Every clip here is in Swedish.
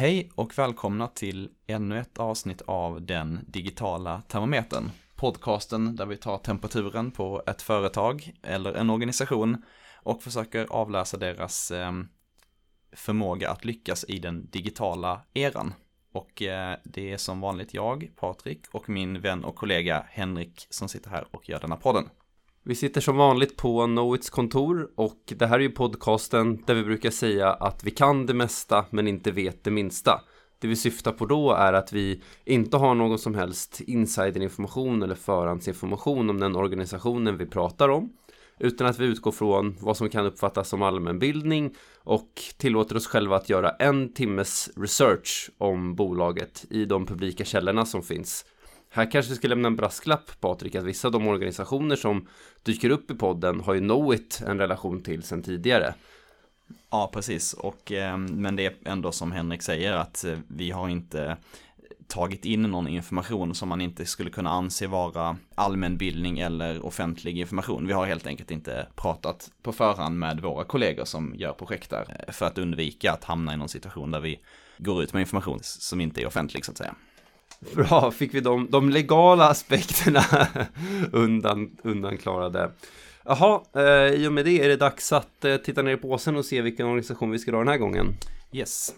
Hej och välkomna till ännu ett avsnitt av den digitala termometern. Podcasten där vi tar temperaturen på ett företag eller en organisation och försöker avläsa deras ehm, förmåga att lyckas i den digitala eran. Och eh, det är som vanligt jag, Patrik, och min vän och kollega Henrik som sitter här och gör denna podden. Vi sitter som vanligt på Knowits kontor och det här är ju podcasten där vi brukar säga att vi kan det mesta men inte vet det minsta. Det vi syftar på då är att vi inte har någon som helst insiderinformation eller förhandsinformation om den organisationen vi pratar om utan att vi utgår från vad som kan uppfattas som allmänbildning och tillåter oss själva att göra en timmes research om bolaget i de publika källorna som finns. Här kanske vi ska lämna en brasklapp Patrik att vissa av de organisationer som dyker upp i podden har ju Knowit en relation till sedan tidigare. Ja, precis. Och, eh, men det är ändå som Henrik säger att eh, vi har inte tagit in någon information som man inte skulle kunna anse vara allmänbildning eller offentlig information. Vi har helt enkelt inte pratat på förhand med våra kollegor som gör projekt där eh, för att undvika att hamna i någon situation där vi går ut med information som inte är offentlig så att säga. Bra, fick vi de, de legala aspekterna undan, undanklarade. Jaha, eh, i och med det är det dags att eh, titta ner i påsen och se vilken organisation vi ska dra den här gången. Yes.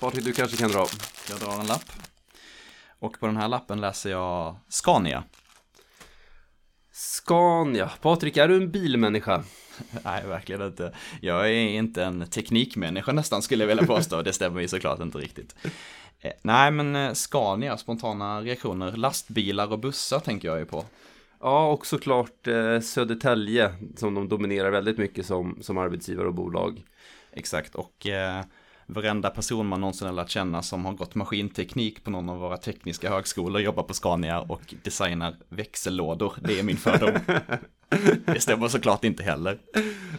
Patrik, du kanske kan dra. Jag drar en lapp. Och på den här lappen läser jag Scania. Scania. Patrik, är du en bilmänniska? Nej, verkligen inte. Jag är inte en teknikmänniska nästan skulle jag vilja påstå. Det stämmer ju såklart inte riktigt. Eh, nej, men eh, Scania, spontana reaktioner. Lastbilar och bussar tänker jag ju på. Ja, och såklart eh, Södertälje som de dominerar väldigt mycket som, som arbetsgivare och bolag. Exakt, och eh, varenda person man någonsin har lärt känna som har gått maskinteknik på någon av våra tekniska högskolor jobbar på Scania och designar växellådor. Det är min fördom. det stämmer såklart inte heller.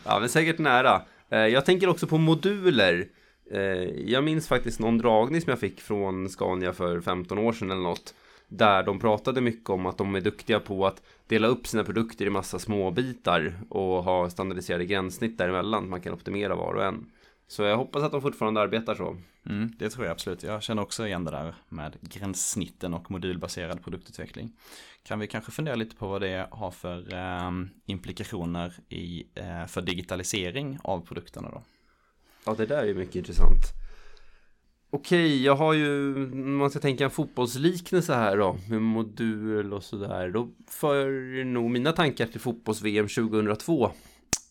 Ja, men säkert nära. Eh, jag tänker också på moduler. Eh, jag minns faktiskt någon dragning som jag fick från Scania för 15 år sedan eller något. Där de pratade mycket om att de är duktiga på att dela upp sina produkter i massa små bitar och ha standardiserade gränssnitt däremellan. Man kan optimera var och en. Så jag hoppas att de fortfarande arbetar så. Mm, det tror jag absolut. Jag känner också igen det där med gränssnitten och modulbaserad produktutveckling. Kan vi kanske fundera lite på vad det har för eh, implikationer i, eh, för digitalisering av produkterna då? Ja, det där är ju mycket intressant. Okej, jag har ju, man ska tänka en fotbollsliknelse här då, med modul och sådär. Då för nog mina tankar till fotbolls-VM 2002.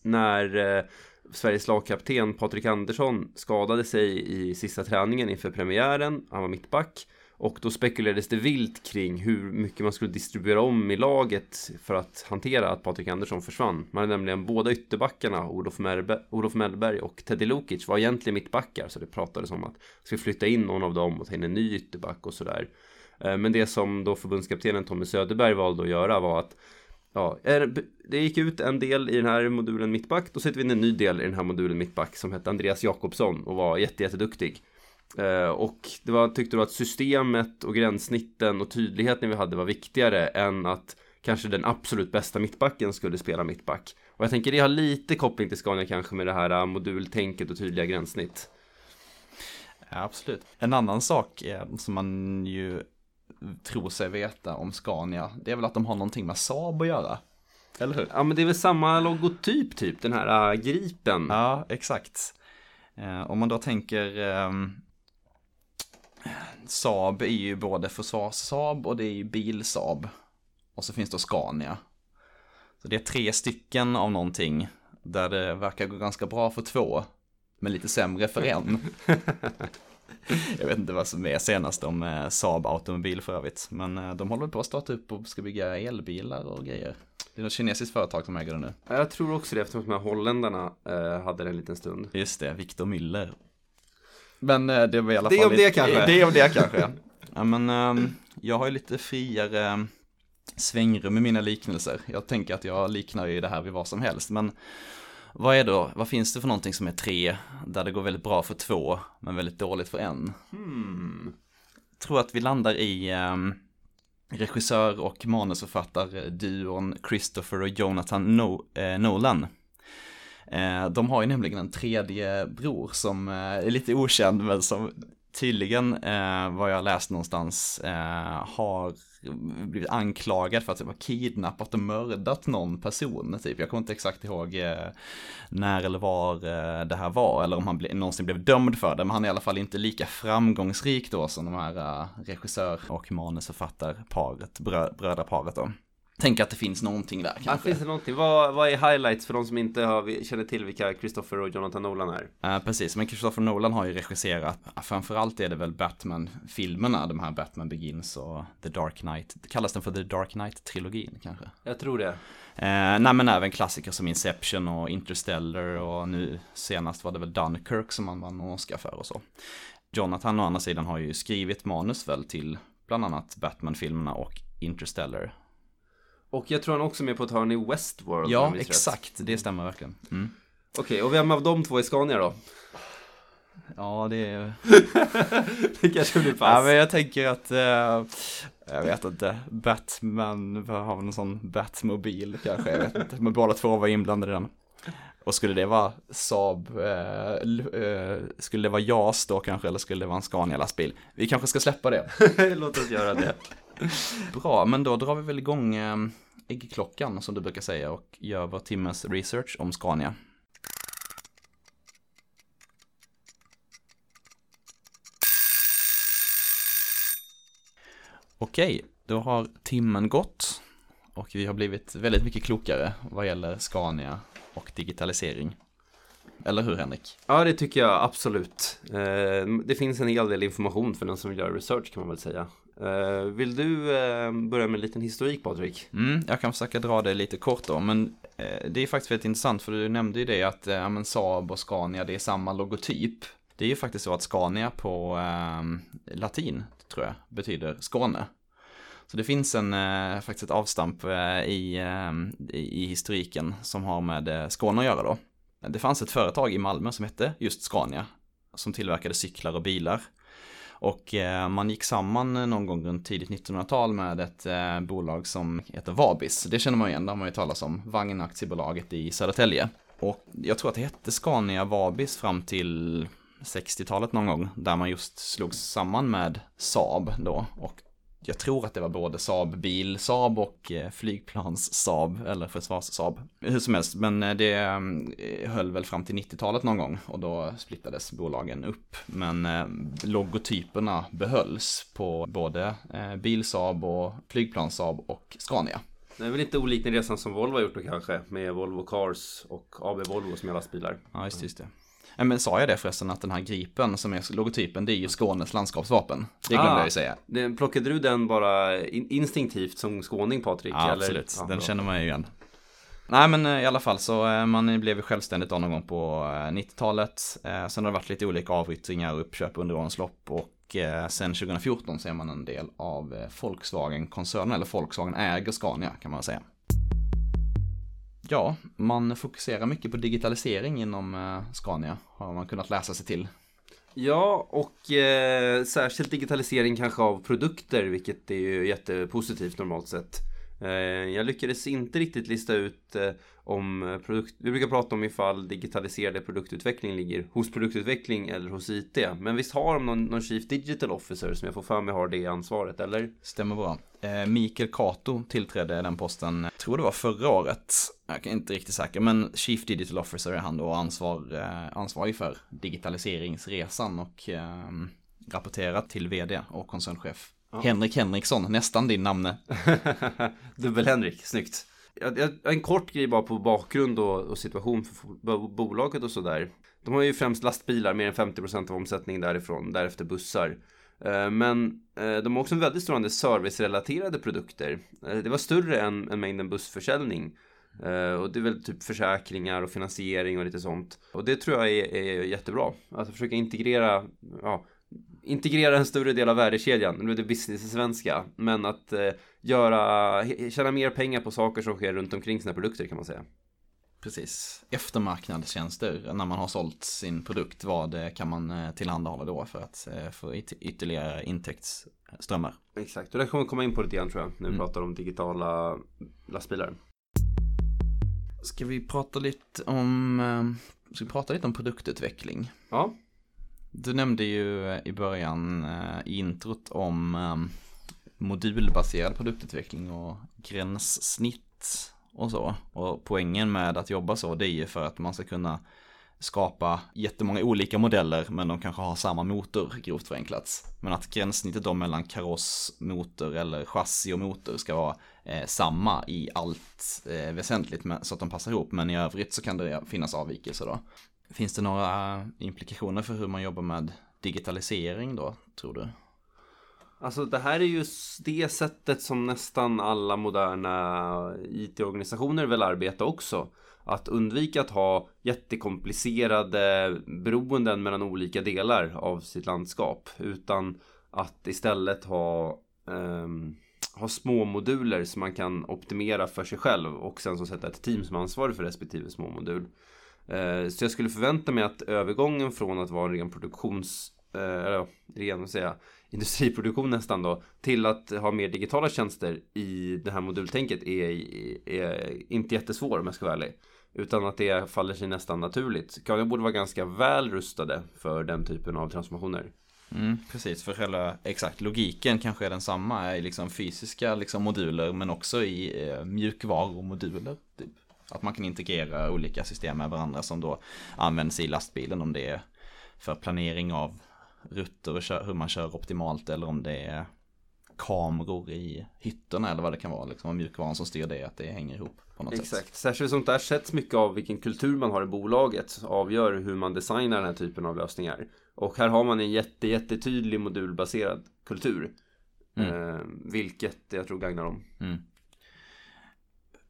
När eh, Sveriges lagkapten Patrik Andersson skadade sig i sista träningen inför premiären. Han var mittback. Och då spekulerades det vilt kring hur mycket man skulle distribuera om i laget för att hantera att Patrik Andersson försvann. Man hade nämligen båda ytterbackarna, Olof, Merbe, Olof Mellberg och Teddy Lukic, var egentligen mittbackar. Så det pratades om att ska flytta in någon av dem och ta in en ny ytterback och sådär. Eh, men det som då förbundskaptenen Tommy Söderberg valde att göra var att Ja, det gick ut en del i den här modulen mittback. Då sätter vi in en ny del i den här modulen mittback som hette Andreas Jakobsson och var jätteduktig. Eh, och det var, tyckte då att systemet och gränssnitten och tydligheten vi hade var viktigare än att kanske den absolut bästa mittbacken skulle spela mittback. Och jag tänker det har lite koppling till Scania kanske med det här eh, modultänket och tydliga gränssnitt. Ja, absolut. En annan sak som man ju tror sig veta om Scania, det är väl att de har någonting med Saab att göra. Eller hur? Ja, men det är väl samma logotyp typ, den här äh, gripen. Ja, exakt. Eh, om man då tänker eh, Saab är ju både försvars-Saab och det är ju bil-Saab. Och så finns det Scania. Så det är tre stycken av någonting där det verkar gå ganska bra för två, men lite sämre för en. Jag vet inte vad som är senast om eh, Saab automobil för övrigt. Men eh, de håller på att starta upp och ska bygga elbilar och grejer. Det är något kinesiskt företag som äger det nu. Jag tror också det eftersom de här holländarna eh, hade det en liten stund. Just det, Victor Müller. Men eh, det var i alla fall... Det om det kanske. Det är om det kanske. ja men eh, jag har ju lite friare svängrum i mina liknelser. Jag tänker att jag liknar ju det här vid vad som helst. Men vad är då, vad finns det för någonting som är tre, där det går väldigt bra för två, men väldigt dåligt för en? Hmm. Tror att vi landar i eh, regissör och manusförfattarduon Christopher och Jonathan no eh, Nolan. Eh, de har ju nämligen en tredje bror som eh, är lite okänd men som tydligen, eh, vad jag läst någonstans, har blivit anklagad för att ha kidnappat och mördat någon person. Typ. Jag kommer inte exakt ihåg när eller var det här var, eller om han ble, någonsin blev dömd för det, men han är i alla fall inte lika framgångsrik då som de här regissör och manusförfattarparet, brö, brödraparet då. Tänk att det finns någonting där kanske. Ja, finns det någonting? Vad, vad är highlights för de som inte har, känner till vilka Christopher och Jonathan Nolan är? Uh, precis, men Christopher Nolan har ju regisserat, framförallt är det väl Batman-filmerna, de här Batman Begins och The Dark Knight. Kallas den för The Dark Knight-trilogin kanske? Jag tror det. Uh, nej men även klassiker som Inception och Interstellar och nu senast var det väl Dunkirk som han vann Oscar för och så. Jonathan å andra sidan har ju skrivit manus väl till bland annat Batman-filmerna och Interstellar. Och jag tror han också är med på ett hörn i Westworld. Ja, exakt. Rätt. Det stämmer verkligen. Mm. Okej, okay, och vem av de två är Scania då? Ja, det är... det kanske blir pass. Ja, men jag tänker att, eh, jag vet inte, Batman, har vi någon sån Batmobil kanske, jag vet inte, men båda två var inblandade i den. Och skulle det vara Saab, eh, eh, skulle det vara JAS då kanske, eller skulle det vara en Scania-lastbil? Vi kanske ska släppa det. Låt oss göra det. Bra, men då drar vi väl igång eh, äggklockan som du brukar säga och gör vår timmes research om Scania. Okej, då har timmen gått och vi har blivit väldigt mycket klokare vad gäller Scania och digitalisering. Eller hur Henrik? Ja, det tycker jag absolut. Eh, det finns en hel del information för den som vill göra research kan man väl säga. Eh, vill du eh, börja med en liten historik Patrik? Mm, jag kan försöka dra det lite kort då, men eh, det är faktiskt väldigt intressant för du nämnde ju det att ja, men Saab och Scania det är samma logotyp. Det är ju faktiskt så att Scania på eh, latin, tror jag, betyder Skåne. Så det finns en, faktiskt ett avstamp i, ehm, i, i historiken som har med Skåne att göra då. Det fanns ett företag i Malmö som hette just Scania, som tillverkade cyklar och bilar. Och eh, man gick samman någon gång runt tidigt 1900-tal med ett eh, bolag som heter Vabis. Det känner man igen, det har man ju talat om. Vagnaktiebolaget i Södertälje. Och jag tror att det hette Scania Vabis fram till 60-talet någon gång. Där man just slogs samman med Saab då. Och jag tror att det var både Saab bil Saab och eh, flygplans Saab eller försvars Saab. Hur som helst, men eh, det eh, höll väl fram till 90-talet någon gång och då splittades bolagen upp. Men logotyperna behölls på både bil Saab och flygplans Saab och Scania. Det är väl inte olikt den resan som Volvo har gjort då kanske med Volvo Cars och AB Volvo som är lastbilar. Ja, just, just det. Men sa jag det förresten att den här gripen som är logotypen det är ju Skånes landskapsvapen. Det glömde ah, jag ju säga. Den, plockade du den bara instinktivt som skåning Patrik? Ja eller? absolut, ja, den bra. känner man ju igen. Nej men eh, i alla fall så eh, man blev ju självständigt någon gång på 90-talet. Eh, sen har det varit lite olika avyttringar och uppköp under årens lopp och sen 2014 så är man en del av Volkswagen-koncernen, eller Volkswagen äger Scania kan man säga. Ja, man fokuserar mycket på digitalisering inom eh, Scania, har man kunnat läsa sig till. Ja, och eh, särskilt digitalisering kanske av produkter, vilket är ju jättepositivt normalt sett. Eh, jag lyckades inte riktigt lista ut eh, om produkt... Vi brukar prata om ifall digitaliserad produktutveckling ligger hos produktutveckling eller hos IT. Men visst har de någon, någon Chief Digital Officer som jag får för mig har det ansvaret, eller? Stämmer bra. Eh, Mikael Kato tillträdde den posten, jag tror det var förra året. Jag är inte riktigt säker, men Chief Digital Officer är han då ansvar, eh, ansvarig för digitaliseringsresan och eh, rapporterar till vd och koncernchef. Ja. Henrik Henriksson, nästan din namne. Dubbel-Henrik, snyggt. En kort grej bara på bakgrund och, och situation för bolaget och sådär. De har ju främst lastbilar, mer än 50% av omsättningen därifrån, därefter bussar. Eh, men eh, de har också en väldigt stor andel servicerelaterade produkter. Eh, det var större än, än mängden bussförsäljning. Och det är väl typ försäkringar och finansiering och lite sånt. Och det tror jag är, är jättebra. Att försöka integrera, ja, integrera en större del av värdekedjan. Nu är det business i svenska. Men att göra, tjäna mer pengar på saker som sker runt omkring sina produkter kan man säga. Precis. Eftermarknadstjänster, när man har sålt sin produkt, vad kan man eh, tillhandahålla då för att eh, få ytterligare intäktsströmmar? Exakt, och det kommer vi komma in på lite grann tror jag, när vi mm. pratar om digitala lastbilar. Ska vi prata lite om, eh, ska vi prata lite om produktutveckling? Ja. Du nämnde ju i början eh, i introt om eh, modulbaserad produktutveckling och gränssnitt och så. Och poängen med att jobba så det är ju för att man ska kunna skapa jättemånga olika modeller men de kanske har samma motor grovt förenklat. Men att gränssnittet då mellan kaross, motor eller chassi och motor ska vara eh, samma i allt eh, väsentligt med, så att de passar ihop. Men i övrigt så kan det finnas avvikelser då. Finns det några implikationer för hur man jobbar med digitalisering då, tror du? Alltså det här är ju det sättet som nästan alla moderna IT-organisationer vill arbeta också. Att undvika att ha jättekomplicerade beroenden mellan olika delar av sitt landskap. Utan att istället ha, um, ha små moduler som man kan optimera för sig själv och sen så sätta ett team som ansvarar för respektive små modul. Uh, så jag skulle förvänta mig att övergången från att vara en ren produktions uh, eller ren, säga, industriproduktion nästan då till att ha mer digitala tjänster i det här modultänket är, är inte jättesvår om jag ska vara ärlig. Utan att det faller sig nästan naturligt. Scania borde vara ganska väl rustade för den typen av transformationer. Mm, precis, för själva exakt logiken kanske är densamma i liksom fysiska liksom, moduler men också i eh, mjukvarumoduler. Typ. Att man kan integrera olika system med varandra som då används i lastbilen om det är för planering av rutter och kör, hur man kör optimalt eller om det är kameror i hytterna eller vad det kan vara. Liksom, mjukvaran som styr det, att det hänger ihop på något Exakt. sätt. Exakt, särskilt som där sätts mycket av vilken kultur man har i bolaget avgör hur man designar den här typen av lösningar. Och här har man en jätte, jättetydlig modulbaserad kultur. Mm. Eh, vilket jag tror gagnar dem. Mm.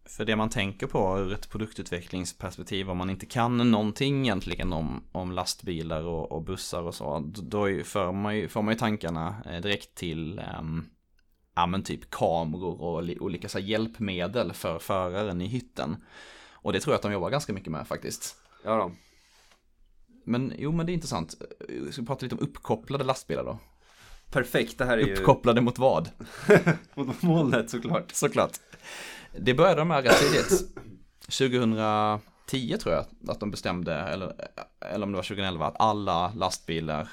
För det man tänker på ur ett produktutvecklingsperspektiv om man inte kan någonting egentligen om, om lastbilar och, och bussar och så. Då för man ju, får man ju tankarna eh, direkt till um, ja men typ kameror och olika så hjälpmedel för föraren i hytten. Och det tror jag att de jobbar ganska mycket med faktiskt. Ja då. Men jo men det är intressant. Vi ska prata lite om uppkopplade lastbilar då. Perfekt, det här är Uppkopplade ju... mot vad? mot molnet såklart. Såklart. Det började de med rätt tidigt. 2010 tror jag att de bestämde, eller, eller om det var 2011, att alla lastbilar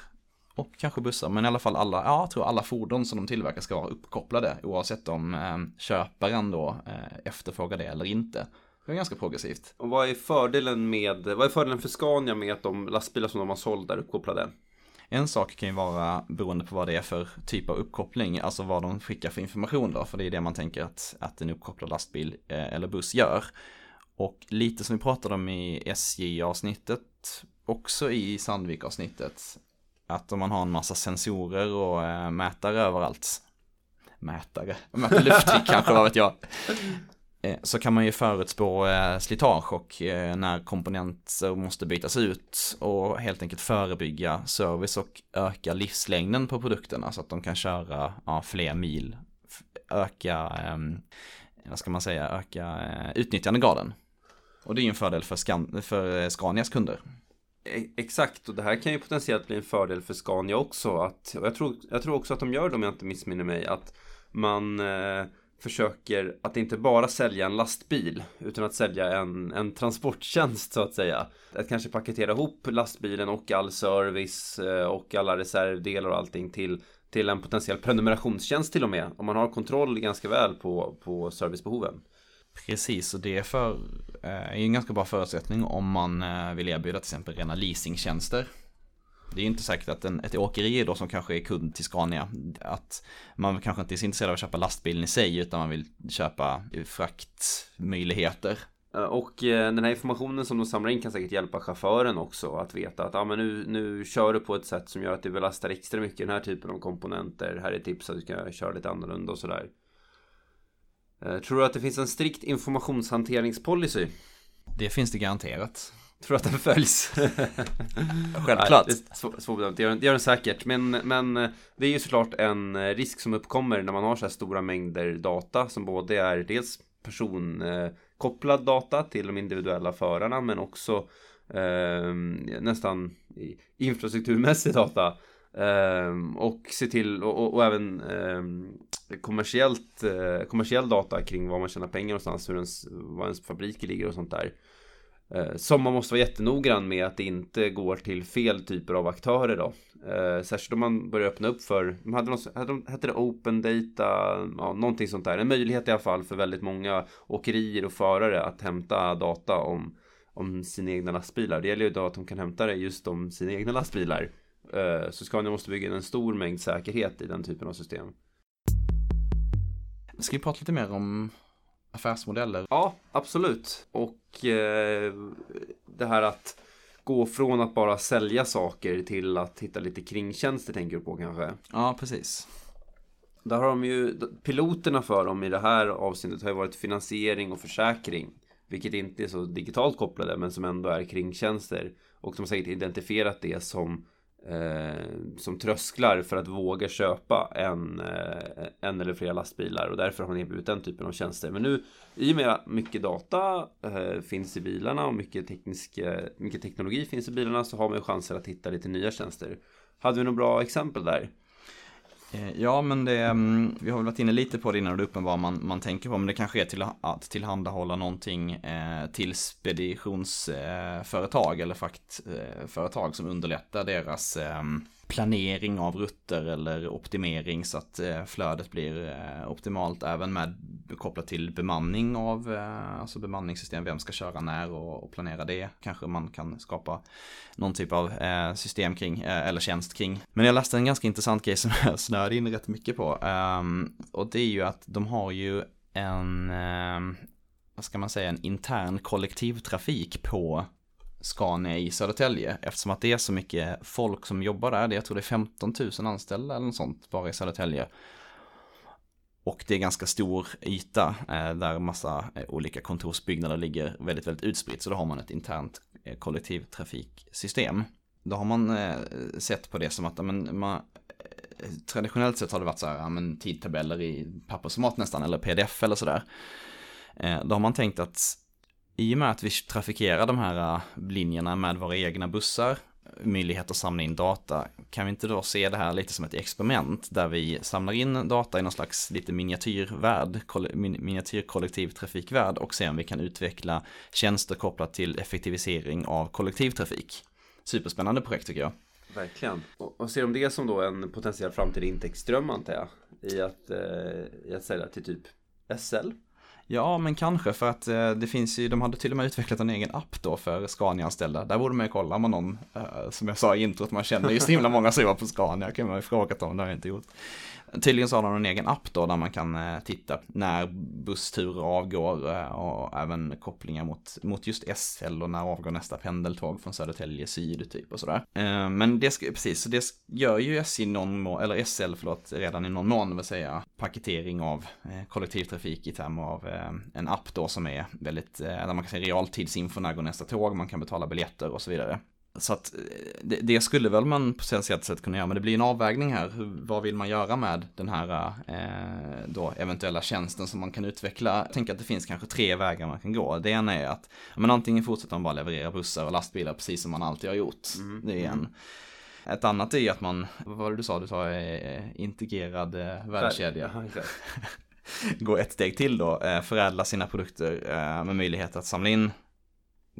och kanske bussar, men i alla fall alla, ja, jag tror alla fordon som de tillverkar ska vara uppkopplade oavsett om eh, köparen då eh, efterfrågar det eller inte. Det är ganska progressivt. Och vad är fördelen med, vad är fördelen för Scania med att de lastbilar som de har sålt är uppkopplade? En sak kan ju vara beroende på vad det är för typ av uppkoppling, alltså vad de skickar för information då, för det är det man tänker att, att en uppkopplad lastbil eh, eller buss gör. Och lite som vi pratade om i SJ-avsnittet, också i Sandvik-avsnittet, att om man har en massa sensorer och eh, mätare överallt, mätare, mäter lufttryck kanske, vad vet jag, Eh, så kan man ju förutspå eh, slitage och eh, när komponenter måste bytas ut och helt enkelt förebygga service och öka livslängden på produkterna så att de kan köra ja, fler mil, öka, ehm, vad ska man säga, öka utnyttjandegraden. Och det är ju en fördel för, Scan för Scanias kunder. E, exakt, och det här kan ju potentiellt bli en fördel för Scania också. Att, och jag, tror, jag tror också att de gör det om jag inte missminner mig. Att man eh, försöker att inte bara sälja en lastbil utan att sälja en, en transporttjänst så att säga. Att kanske paketera ihop lastbilen och all service eh, och alla reservdelar och allting till, till en potentiell prenumerationstjänst till och med. Om man har kontroll ganska väl på, på servicebehoven. Precis, och det är, för, eh, är en ganska bra förutsättning om man eh, vill erbjuda till exempel rena leasingtjänster. Det är inte säkert att en, ett åkeri då som kanske är kund till Scania, att man kanske inte är så intresserad av att köpa lastbilen i sig utan man vill köpa fraktmöjligheter. Och den här informationen som de samlar in kan säkert hjälpa chauffören också att veta att ah, men nu, nu kör du på ett sätt som gör att du belastar extra mycket den här typen av komponenter. Här är tips att du ska köra lite annorlunda och sådär. Eh, tror du att det finns en strikt informationshanteringspolicy? Det finns det garanterat. Tror att den följs? Självklart. Nej, svårbedömt, det, det gör den säkert. Men, men eh, det är ju såklart en eh, risk som uppkommer när man har så här stora mängder data som både är dels personkopplad data till de individuella förarna men också eh, nästan infrastrukturmässig data Ehm, och se till, och, och, och även ehm, kommersiellt, eh, kommersiell data kring var man tjänar pengar någonstans, hur ens, var ens fabriker ligger och sånt där. Eh, som man måste vara jättenoggrann med att det inte går till fel typer av aktörer då. Eh, särskilt om man börjar öppna upp för, de hade, något, hade de, hette det open data, ja, någonting sånt där. En möjlighet i alla fall för väldigt många åkerier och förare att hämta data om, om sina egna lastbilar. Det gäller ju då att de kan hämta det just om sina egna lastbilar. Eh, så Scania måste bygga in en stor mängd säkerhet i den typen av system. Ska vi prata lite mer om affärsmodeller? Ja, absolut. Och eh, det här att gå från att bara sälja saker till att hitta lite kringtjänster tänker du på kanske? Ja, precis. Där har de ju, piloterna för dem i det här avseendet har ju varit finansiering och försäkring. Vilket inte är så digitalt kopplade men som ändå är kringtjänster. Och de har säkert identifierat det som Eh, som trösklar för att våga köpa en, eh, en eller flera lastbilar och därför har man erbjudit den typen av tjänster. Men nu i och med att mycket data eh, finns i bilarna och mycket, teknisk, mycket teknologi finns i bilarna så har man ju chanser att hitta lite nya tjänster. Hade vi några bra exempel där? Eh, ja, men det, mm, vi har väl varit inne lite på det innan och det är uppenbart man, man tänker på, men det kanske är till att tillhandahålla någonting eh, till speditionsföretag eh, eller fraktföretag eh, som underlättar deras ehm, planering av rutter eller optimering så att eh, flödet blir eh, optimalt även med kopplat till bemanning av eh, alltså bemanningssystem, vem ska köra när och, planera det. Kanske man kan skapa någon typ av system kring eller tjänst kring. Men jag läste en ganska intressant grej som jag snöade in rätt mycket på ehm, och det är ju att de har ju en vad ska man säga, en intern kollektivtrafik på Scania i Södertälje eftersom att det är så mycket folk som jobbar där. Jag tror det är 15 000 anställda eller något sånt bara i Södertälje. Och det är ganska stor yta eh, där massa eh, olika kontorsbyggnader ligger väldigt, väldigt utspritt. Så då har man ett internt eh, kollektivtrafiksystem. Då har man sett på det som att men, man, traditionellt sett har det varit så här, men, tidtabeller i pappersformat nästan, eller pdf eller sådär. Då har man tänkt att i och med att vi trafikerar de här äh, linjerna med våra egna bussar, möjlighet att samla in data, kan vi inte då se det här lite som ett experiment där vi samlar in data i någon slags lite miniatyrvärld, miniatyrkollektivtrafikvärld och se om vi kan utveckla tjänster kopplat till effektivisering av kollektivtrafik. Superspännande projekt tycker jag. Verkligen. Och ser de det som då en potentiell framtida intäktsström antar jag? I att, eh, i att sälja till typ SL? Ja, men kanske för att eh, det finns ju, de hade till och med utvecklat en egen app då för Scania-anställda. Där borde man ju kolla med någon, eh, som jag sa i introt, man känner ju så himla många som jobbar på Scania, kan man ju fråga om, det har jag inte gjort. Tydligen så har de en egen app då där man kan eh, titta när bussturer avgår eh, och även kopplingar mot, mot just SL och när avgår nästa pendeltåg från Södertälje syd typ och sådär. Eh, men det ska, precis, så det gör ju SJ någon mån, eller SL förlåt, redan i någon mån, vill säga paketering av kollektivtrafik i termer av en app då som är väldigt, där man kan se realtidsinfo när går nästa tåg, man kan betala biljetter och så vidare. Så att eh, det, det, skulle väl man potentiellt sett kunna göra, men det blir en avvägning här. vad vill man göra med den här eh, då eventuella tjänsten som man kan utveckla? Jag tänker att det finns kanske tre vägar man kan gå. Det ena är att men antingen fortsätter man bara leverera bussar och lastbilar precis som man alltid har gjort. Mm. Det är en. Ett annat är att man, vad var det du sa, du sa eh, integrerad eh, värdekedja. Gå ett steg till då, eh, förädla sina produkter eh, med möjlighet att samla in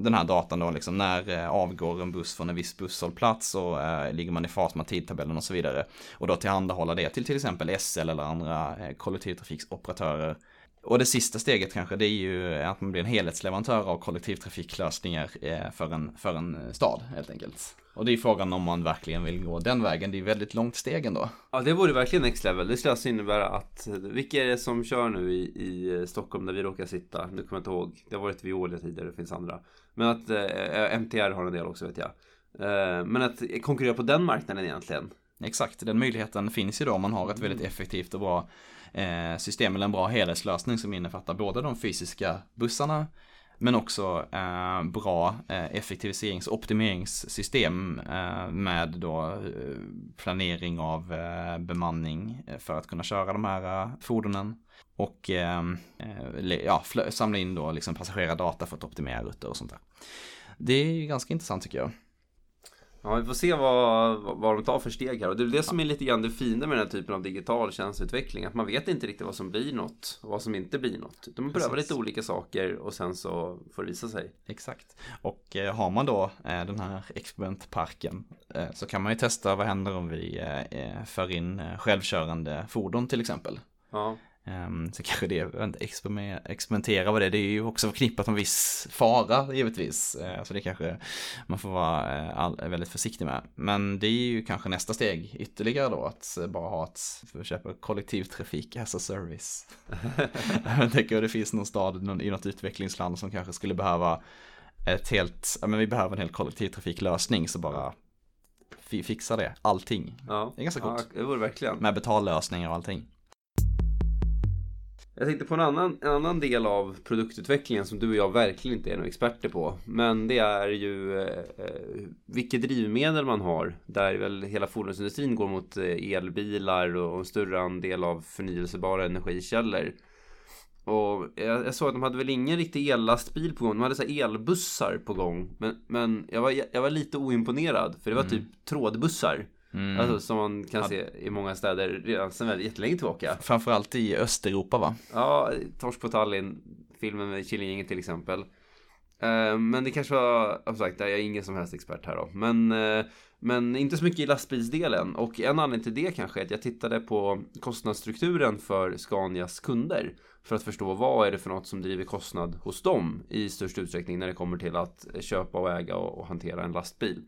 den här datan då, liksom när eh, avgår en buss från en viss busshållplats och eh, ligger man i fas med tidtabellen och så vidare. Och då tillhandahålla det till till exempel SL eller andra eh, kollektivtrafiksoperatörer. Och det sista steget kanske det är ju att man blir en helhetsleverantör av kollektivtrafiklösningar eh, för, en, för en stad helt enkelt. Och det är frågan om man verkligen vill gå den vägen. Det är väldigt långt steg ändå. Ja, det vore verkligen next level. Det skulle alltså innebära att, vilka är det som kör nu i, i Stockholm där vi råkar sitta? Nu kommer jag inte ihåg. Det har varit Veolia tidigare, det finns andra. Men att eh, MTR har en del också vet jag. Eh, men att konkurrera på den marknaden egentligen. Exakt, den möjligheten finns ju då om man har ett väldigt effektivt och bra eh, system eller en bra helhetslösning som innefattar både de fysiska bussarna men också eh, bra eh, effektiviserings och optimeringssystem eh, med då eh, planering av eh, bemanning eh, för att kunna köra de här eh, fordonen. Och eh, ja, samla in då liksom passagerardata för att optimera rutter och sånt där. Det är ju ganska intressant tycker jag. Ja, vi får se vad, vad de tar för steg här. Och det är det som är lite grann det fina med den här typen av digital tjänsteutveckling. Att man vet inte riktigt vad som blir något och vad som inte blir något. Man prövar Precis. lite olika saker och sen så får det visa sig. Exakt. Och eh, har man då eh, den här experimentparken eh, så kan man ju testa vad händer om vi för in självkörande fordon till exempel. Ja, Ehm, så kanske det, inte, experime- experimentera vad det är, det är ju också förknippat med viss fara givetvis. Eh, Så det kanske man får vara eh, all, väldigt försiktig med. Men det är ju kanske nästa steg ytterligare då, att bara ha ett, för att köpa kollektivtrafik as a service. jag tänker att det finns någon stad någon, i något utvecklingsland som kanske skulle behöva ett helt, ja men vi behöver en hel kollektivtrafiklösning så bara fi- fixa det, allting. ja. Det är ganska coolt. Ja, det vore verkligen. Med betallösningar och allting. Jag tänkte på en annan, en annan del av produktutvecklingen som du och jag verkligen inte är några experter på. Men det är ju eh, eh, vilket drivmedel man har. Där väl hela fordonsindustrin går mot eh, elbilar och en större andel av förnyelsebara energikällor. Och jag, jag såg att de hade väl ingen riktig ellastbil på gång. De hade så elbussar på gång. Men, men jag, var, jag var lite oimponerad. För det var typ trådbussar. Mm. Alltså som man kan se i många städer redan sedan väldigt jättelänge tillbaka. Framförallt i Östeuropa va? Ja, Torsk på Tallinn, filmen med Killinggänget till exempel. Eh, Men det kanske var, som sagt, jag är ingen som helst expert här då. Men, eh, men inte så mycket i lastbilsdelen. Och en anledning till det kanske är att jag tittade på kostnadsstrukturen för Scanias kunder. För att förstå vad är det för något som driver kostnad hos dem i störst utsträckning när det kommer till att köpa och äga och och hantera en lastbil.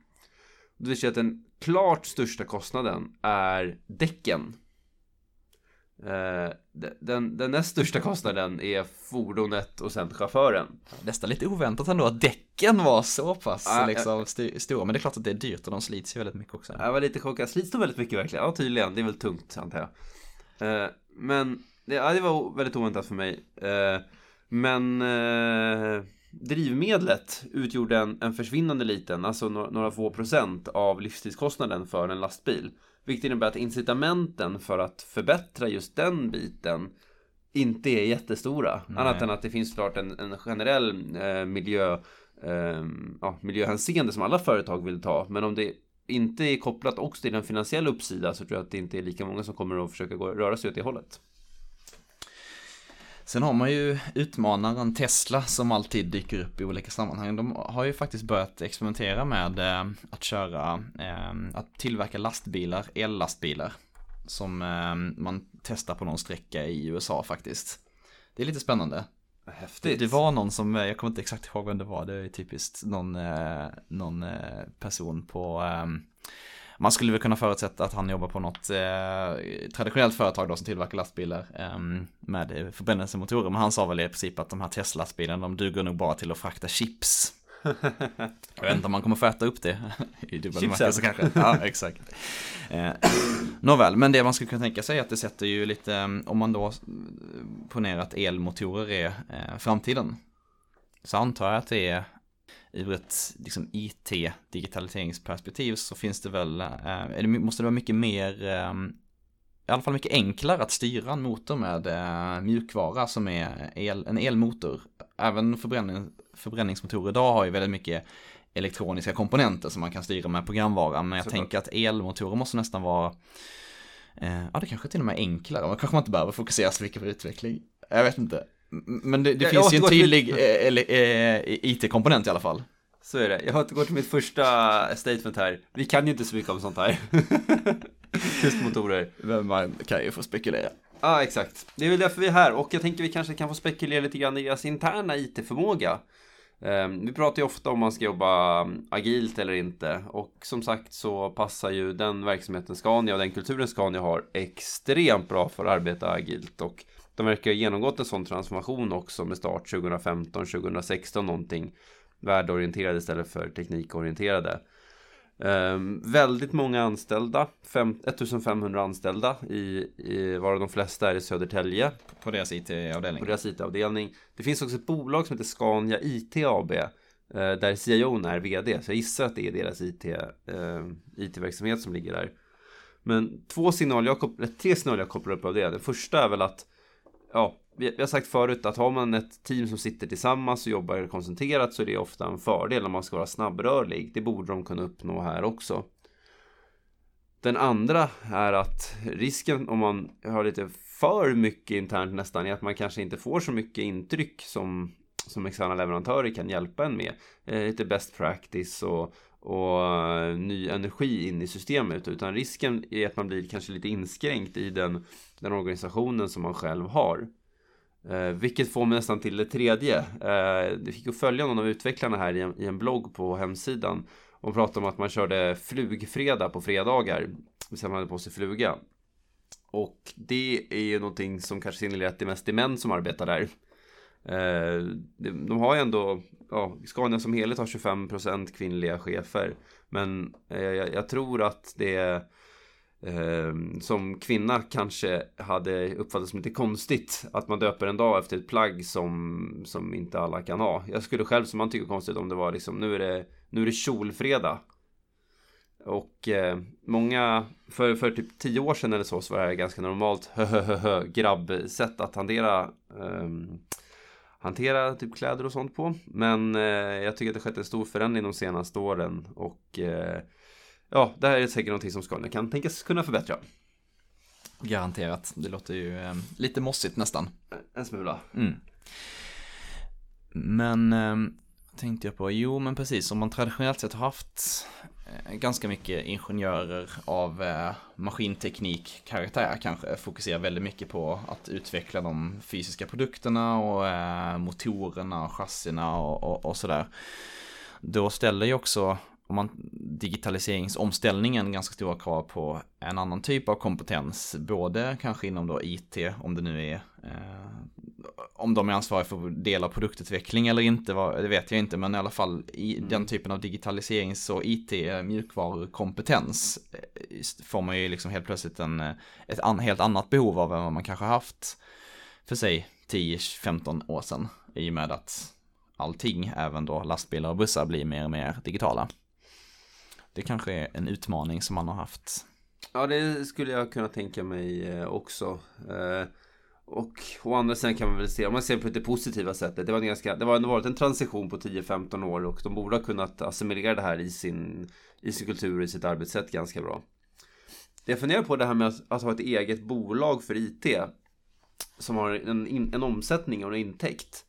Det vill säga att den klart största kostnaden är däcken. Eh, de- den, den näst största kostnaden är fordonet och sen chauffören. Nästan lite oväntat ändå att däcken var så pass Ja, liksom, st- stora. Men det är klart att det är dyrt och de slits ju väldigt mycket också. Jag var lite chockad. Slits de väldigt mycket verkligen? Ja, tydligen. Det är väl tungt, antar jag. Eh, men det, ja, det var väldigt oväntat för mig. Eh, men eh, drivmedlet utgjorde en, en försvinnande liten, alltså några, några få procent av livstidskostnaden för en lastbil. Vilket innebär att incitamenten för att förbättra just den biten inte är jättestora. Nej. Annat än att det finns klart en, en generell eh, miljö, eh, ja, miljöhänseende som alla företag vill ta. Men om det inte är kopplat också till en finansiell uppsida så tror jag att det inte är lika många som kommer att försöka gå, röra sig åt det hållet. Sen har man ju utmanaren Tesla som alltid dyker upp i olika sammanhang. De har ju faktiskt börjat experimentera med eh, att köra, eh, att tillverka lastbilar, ellastbilar. Som eh, man testar på någon sträcka i USA faktiskt. Det är lite spännande. Häftigt. Det var någon som, jag kommer inte exakt ihåg vem det var, det är typiskt någon, någon person på man skulle väl kunna förutsätta att han jobbar på något eh, traditionellt företag då som tillverkar lastbilar eh, med förbrännelsemotorer. Men han sa väl i princip att de här Tesla-lastbilarna de duger nog bara till att frakta chips. Jag vet inte om man kommer få äta upp det i dubbel Chipsen. bemärkelse kanske. Ja, exakt. Eh, nåväl, men det man skulle kunna tänka sig är att det sätter ju lite, eh, om man då ponerar att elmotorer är eh, framtiden. Så antar jag att det är ur ett liksom, IT-digitaliseringsperspektiv så finns det väl, eh, måste det vara mycket mer, eh, i alla fall mycket enklare att styra en motor med eh, mjukvara som är el, en elmotor. Även förbränning, förbränningsmotorer idag har ju väldigt mycket elektroniska komponenter som man kan styra med programvara. Men jag Såklart. tänker att elmotorer måste nästan vara, eh, ja det kanske till och med är enklare. Man kanske man inte behöver fokusera så mycket på utveckling. Jag vet inte. Men det, det finns ju en tydlig eh, eller, eh, IT-komponent i alla fall. Så är det. Jag återgår till mitt första statement här. Vi kan ju inte så mycket om sånt här. Just motorer. Men man kan ju få spekulera. Ja, exakt. Det är väl därför vi är här och jag tänker vi kanske kan få spekulera lite grann i deras interna IT-förmåga. Ehm, Vi pratar ju ofta om man ska jobba agilt eller inte och som sagt så passar ju den verksamheten Scania och den kulturen Scania har extremt bra för att arbeta agilt och de verkar ha genomgått en sån transformation också med start 2015, 2016 någonting värdeorienterade istället för teknikorienterade. Ehm, väldigt många anställda, fem, 1500 anställda i, i varav de flesta är i Södertälje På deras IT-avdelning. på deras IT-avdelning. Det finns också ett bolag som heter Scania IT AB eh, där CIO är VD. Så jag gissar att det är deras IT, eh, IT-verksamhet som ligger där. Men två signaler jag tre signaler jag kopplar upp av det. Den första är väl att ja, vi har sagt förut att har man ett team som sitter tillsammans och jobbar koncentrerat så är det ofta en fördel om man ska vara snabbrörlig. Det borde de kunna uppnå här också. Den andra är att risken om man har lite för mycket internt nästan är att man kanske inte får så mycket intryck som, som externa leverantörer kan hjälpa en med. Eh, lite best practice och, och eh, ny energi in i systemet utan risken är att man blir kanske lite inskränkt i den, den organisationen som man själv har. Eh, vilket får mig nästan till det tredje. Eh, det fick att följa någon av utvecklarna här i en, i en blogg på hemsidan och pratade om att man körde flugfredag på fredagar. Så man hade på sig fluga. Och det är ju någonting som kanske signalerar att det är mest är män som arbetar där. Eh, de har ju ändå, ja, Scania som helhet har 25% kvinnliga chefer. Men eh, jag, jag tror att det eh, som kvinna kanske hade uppfattats som lite konstigt att man döper en dag efter ett plagg som, som inte alla kan ha. Jag skulle själv som man tycker konstigt om det var liksom nu är det, nu är det kjolfredag. Och eh, många, för, för typ tio år sedan eller så, så var det här ganska normalt grabbsätt att hantera eh, hantera typ kläder och sånt på. Men eh, jag tycker att det skett en stor förändring de senaste åren och eh, ja, det här är säkert någonting som Scania kan tänkas kunna förbättra. Garanterat, det låter ju eh, lite mossigt nästan. En smula. Mm. Men eh, tänkte jag på, jo men precis, om man traditionellt sett har haft eh, Eh, ganska mycket ingenjörer av eh, maskinteknik karaktär kanske fokuserar väldigt mycket på att utveckla de fysiska produkterna och eh, motorerna och chassina och, och, och sådär. Då ställer ju också om man, digitaliseringsomställningen ganska stora krav på en annan typ av kompetens. Både kanske inom då IT, om det nu är eh, om de är ansvariga för del av produktutveckling eller inte, det vet jag inte, men i alla fall i mm. den typen av digitaliserings och IT mjukvarukompetens eh, får man ju liksom helt plötsligt en, ett an, helt annat behov av än vad man kanske haft för sig 10-15 år sedan i och med att allting, även då lastbilar och bussar blir mer och mer digitala. Det kanske är en utmaning som man har haft. Ja, det skulle jag kunna tänka mig eh, också. Eh, och å andra sidan kan man väl se, om man ser på det positiva sättet, det var, en ganska, det var ändå varit en transition på 10-15 år och de borde ha kunnat assimilera det här i sin, i sin kultur och i sitt arbetssätt ganska bra. Det jag funderar på det här med att, att ha ett eget bolag för IT som har en, en omsättning och en intäkt.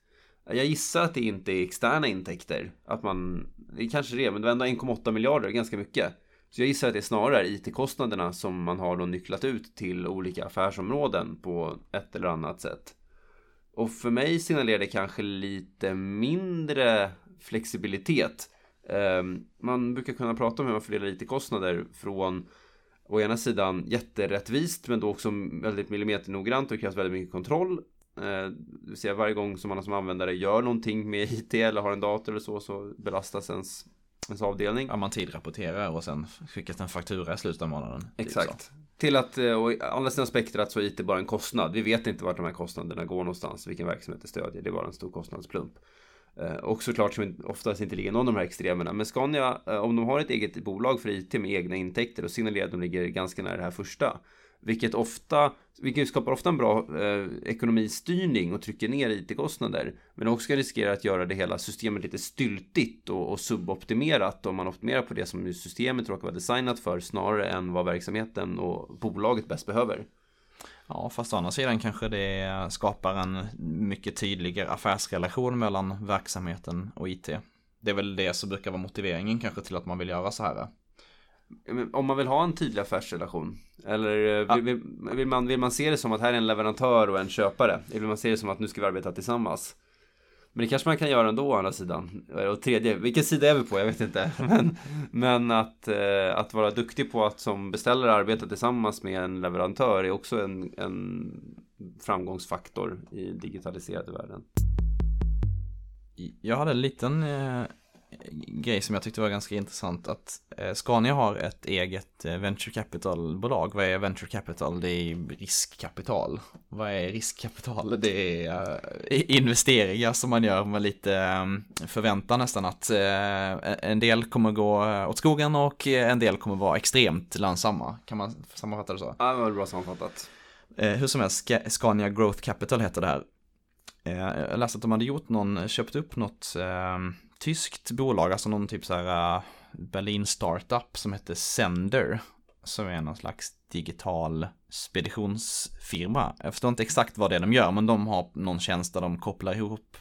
Jag gissar att det inte är externa intäkter. Att man, det kanske det är, men det var ändå 1,8 miljarder, ganska mycket. Så jag gissar att det är snarare IT-kostnaderna som man har då nycklat ut till olika affärsområden på ett eller annat sätt. Och för mig signalerar det kanske lite mindre flexibilitet. Ehm, man brukar kunna prata om hur man fördelar IT-kostnader från å ena sidan jätterättvist men då också väldigt millimeternoggrant och det krävs väldigt mycket kontroll det vill säga varje gång som man som användare gör någonting med IT eller har en dator eller så så belastas ens, ens avdelning. Ja, man tidrapporterar och sen skickas en faktura i slutet av månaden. Typ Exakt. Till att, eh, och andra sidan spektrat så är IT bara en kostnad. Vi vet inte vart de här kostnaderna går någonstans, vilken verksamhet det stödjer. Det är bara en stor kostnadsplump. Eh, och såklart som oftast inte ligger någon av de här extremerna. Men Scania, om de har ett eget bolag för IT med egna intäkter och signalerar att de ligger ganska nära det här första vilket ofta, vilket skapar ofta en bra eh, ekonomistyrning och trycker ner IT-kostnader. Men också kan riskera att göra det hela systemet lite styltigt och, och suboptimerat om man optimerar på det som systemet råkar vara designat för snarare än vad verksamheten och bolaget bäst behöver. Ja, fast å andra sidan kanske det skapar en mycket tydligare affärsrelation mellan verksamheten och IT. Det är väl det som brukar vara motiveringen kanske till att man vill göra så här. Om man vill ha en tydlig affärsrelation Eller eh, ja. vill, vill, man, vill man se det som att här är en leverantör och en köpare? Eller vill man se det som att nu ska vi arbeta tillsammans? Men det kanske man kan göra ändå å andra sidan. Och tredje, vilken sida är vi på? Jag vet inte. Men, men att, eh, att vara duktig på att som beställare arbeta tillsammans med en leverantör är också en, en framgångsfaktor i digitaliserade världen. Jag hade en liten eh, grej som jag tyckte var ganska intressant att eh, Scania har ett eget eh, venture capital-bolag. Vad är venture capital? Det är riskkapital. Vad är riskkapital? Det är eh, investeringar som man gör med lite förväntan nästan att en del kommer gå åt skogen och en del kommer vara extremt lönsamma. Kan man sammanfatta det så? Ja, det var bra sammanfattat. Hur som helst, Scania Growth Capital heter det här. Jag läste att de hade gjort någon, köpt upp något tyskt bolag, alltså någon typ så här eh, Berlin startup som heter Sender. Som är någon slags digital speditionsfirma. Jag förstår inte exakt vad det är de gör, men de har någon tjänst där de kopplar ihop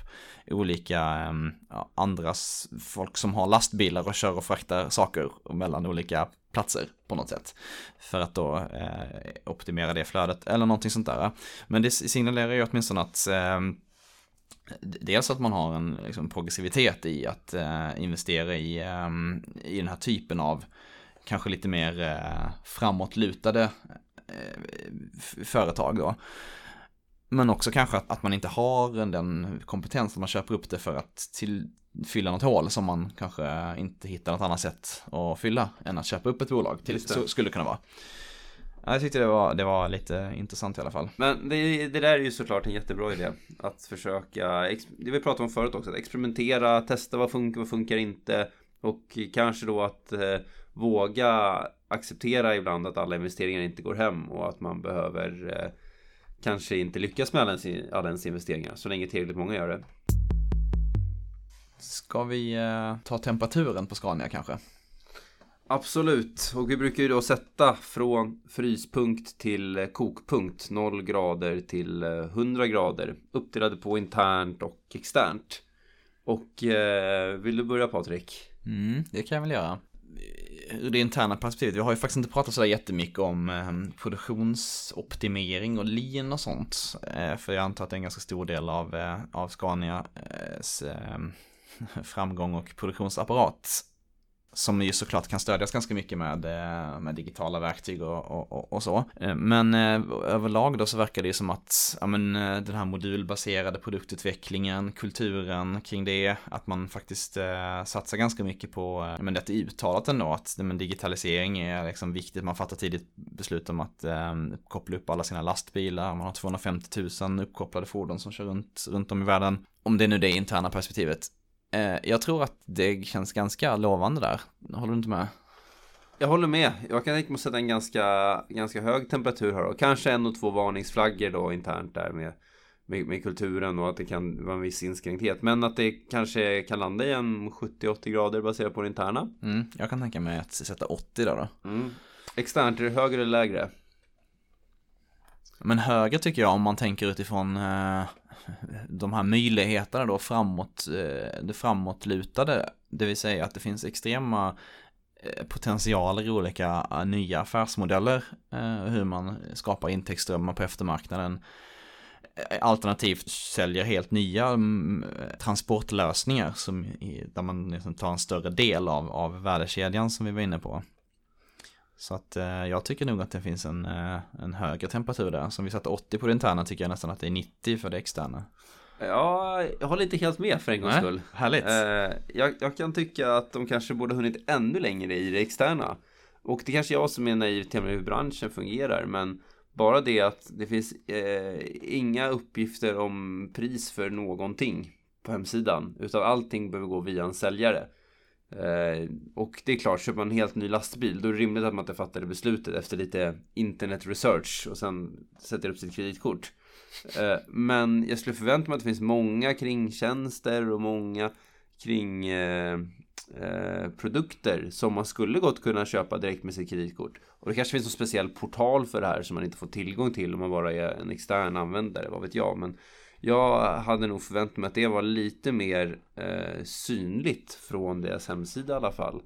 olika ehm, ja, andras folk som har lastbilar och kör och fraktar saker mellan olika platser på något sätt. För att då eh, optimera det flödet eller någonting sånt där. Men det signalerar ju åtminstone att eh, dels att man har en liksom, progressivitet i att eh, investera i, eh, i den här typen av kanske lite mer eh, framåtlutade eh, företag då. Men också kanske att, att man inte har den kompetensen, man köper upp det för att till, fylla något hål som man kanske inte hittar något annat sätt att fylla än att köpa upp ett bolag. Till, så skulle det kunna vara. Jag tyckte det var, det var lite intressant i alla fall. Men det, det där är ju såklart en jättebra idé. Att försöka, det vi pratade om förut också, att experimentera, testa vad funkar, vad funkar inte. Och kanske då att eh, våga acceptera ibland att alla investeringar inte går hem och att man behöver eh, kanske inte lyckas med alla ens, alla ens investeringar så länge tillräckligt många gör det. Ska vi eh, ta temperaturen på Scania kanske? Absolut, och vi brukar ju då sätta från fryspunkt till eh, kokpunkt 0 grader till eh, 100 grader uppdelade på internt och externt. Och eh, vill du börja Patrik? Mm, det kan jag väl göra. Ur det interna perspektivet, vi har ju faktiskt inte pratat sådär jättemycket om eh, produktionsoptimering och lean och sånt. Eh, för jag antar att det är en ganska stor del av, eh, av Scanias eh, framgång och produktionsapparat som ju såklart kan stödjas ganska mycket med, eh, med digitala verktyg och, och, och så. Eh, men eh, överlag då så verkar det ju som att ja, men, den här modulbaserade produktutvecklingen, kulturen kring det, att man faktiskt eh, satsar ganska mycket på, men det är uttalat ändå att men, digitalisering är liksom viktigt, man fattar tidigt beslut om att eh, koppla upp alla sina lastbilar, man har 250 000 uppkopplade fordon som kör runt, runt om i världen. Om det är nu det interna perspektivet. Eh, jag tror att det känns ganska lovande där. Håller du inte med? Jag håller med. Jag kan tänka mig att sätta en ganska, ganska hög temperatur här och kanske en och två varningsflaggor då internt där med, med, med, kulturen och att det kan vara en viss inskränkthet. Men att det kanske kan landa i en 70-80 grader baserat på det interna. Mm, jag kan tänka mig att sätta 80 där då. Mm. Externt, är det högre eller lägre? Men högre tycker jag om man tänker utifrån eh, de här möjligheterna då framåt, eh, det framåtlutade, det vill säga att det finns extrema eh, potentialer i olika eh, nya affärsmodeller, eh, hur man skapar intäktsströmmar på eftermarknaden, alternativt säljer helt nya mm, transportlösningar som, där man liksom tar en större del av, av värdekedjan som vi var inne på. Så att eh, jag tycker nog att det finns en, eh, en högre temperatur där. Som vi satte 80 på det interna tycker jag nästan att det är 90 för det externa. Ja, jag håller inte helt med för en gångs skull. Härligt. Eh, jag, jag, kan tycka att de kanske borde hunnit ännu längre i det externa. Och det kanske jag som är naiv till hur branschen fungerar, men bara det att det finns eh, inga uppgifter om pris för någonting på hemsidan, utan allting behöver gå via en säljare. Eh, och det är klart, köper man en helt ny lastbil då är det rimligt att man inte fattar det beslutet efter lite internet research och sen sätter upp sitt kreditkort. Eh, men jag skulle förvänta mig att det finns många kringtjänster och många kring eh, eh produkter som man skulle gott kunna köpa direkt med sitt kreditkort. Och det kanske finns en speciell portal för det här som man inte får tillgång till om man bara är en extern användare, vad vet jag. Men jag hade nog förväntat mig att det var lite mer eh, synligt från deras hemsida i alla fall.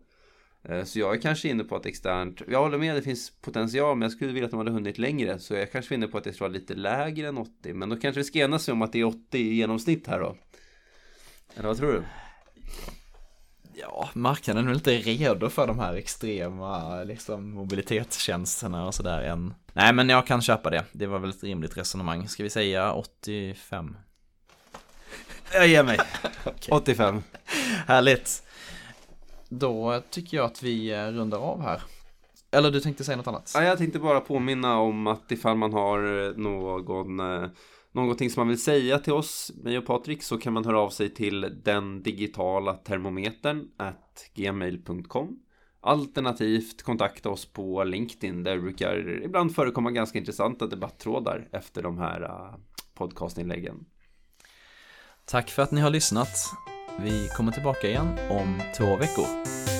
Eh, så jag är kanske inne på att externt, jag håller med det finns potential men jag skulle vilja att de hade hunnit längre. Så jag kanske är inne på att det ska vara lite lägre än 80. Men då kanske vi ska enas om att det är 80 i genomsnitt här då. Eller vad tror du? Ja, marknaden är väl inte redo för de här extrema liksom, mobilitetstjänsterna och sådär än. Nej, men jag kan köpa det. Det var väl ett rimligt resonemang. Ska vi säga 85? Jag ger mig. okay. 85. Härligt. Då tycker jag att vi rundar av här. Eller du tänkte säga något annat? Ja, jag tänkte bara påminna om att ifall man har någon eh, någonting som man vill säga till oss, mig och Patrik, så kan man höra av sig till den digitala termometern at gmail.com Alternativt kontakta oss på LinkedIn där det brukar ibland förekomma ganska intressanta debatttrådar efter de här äh, podcastinläggen. Tack för att ni har lyssnat. Vi kommer tillbaka igen om två veckor.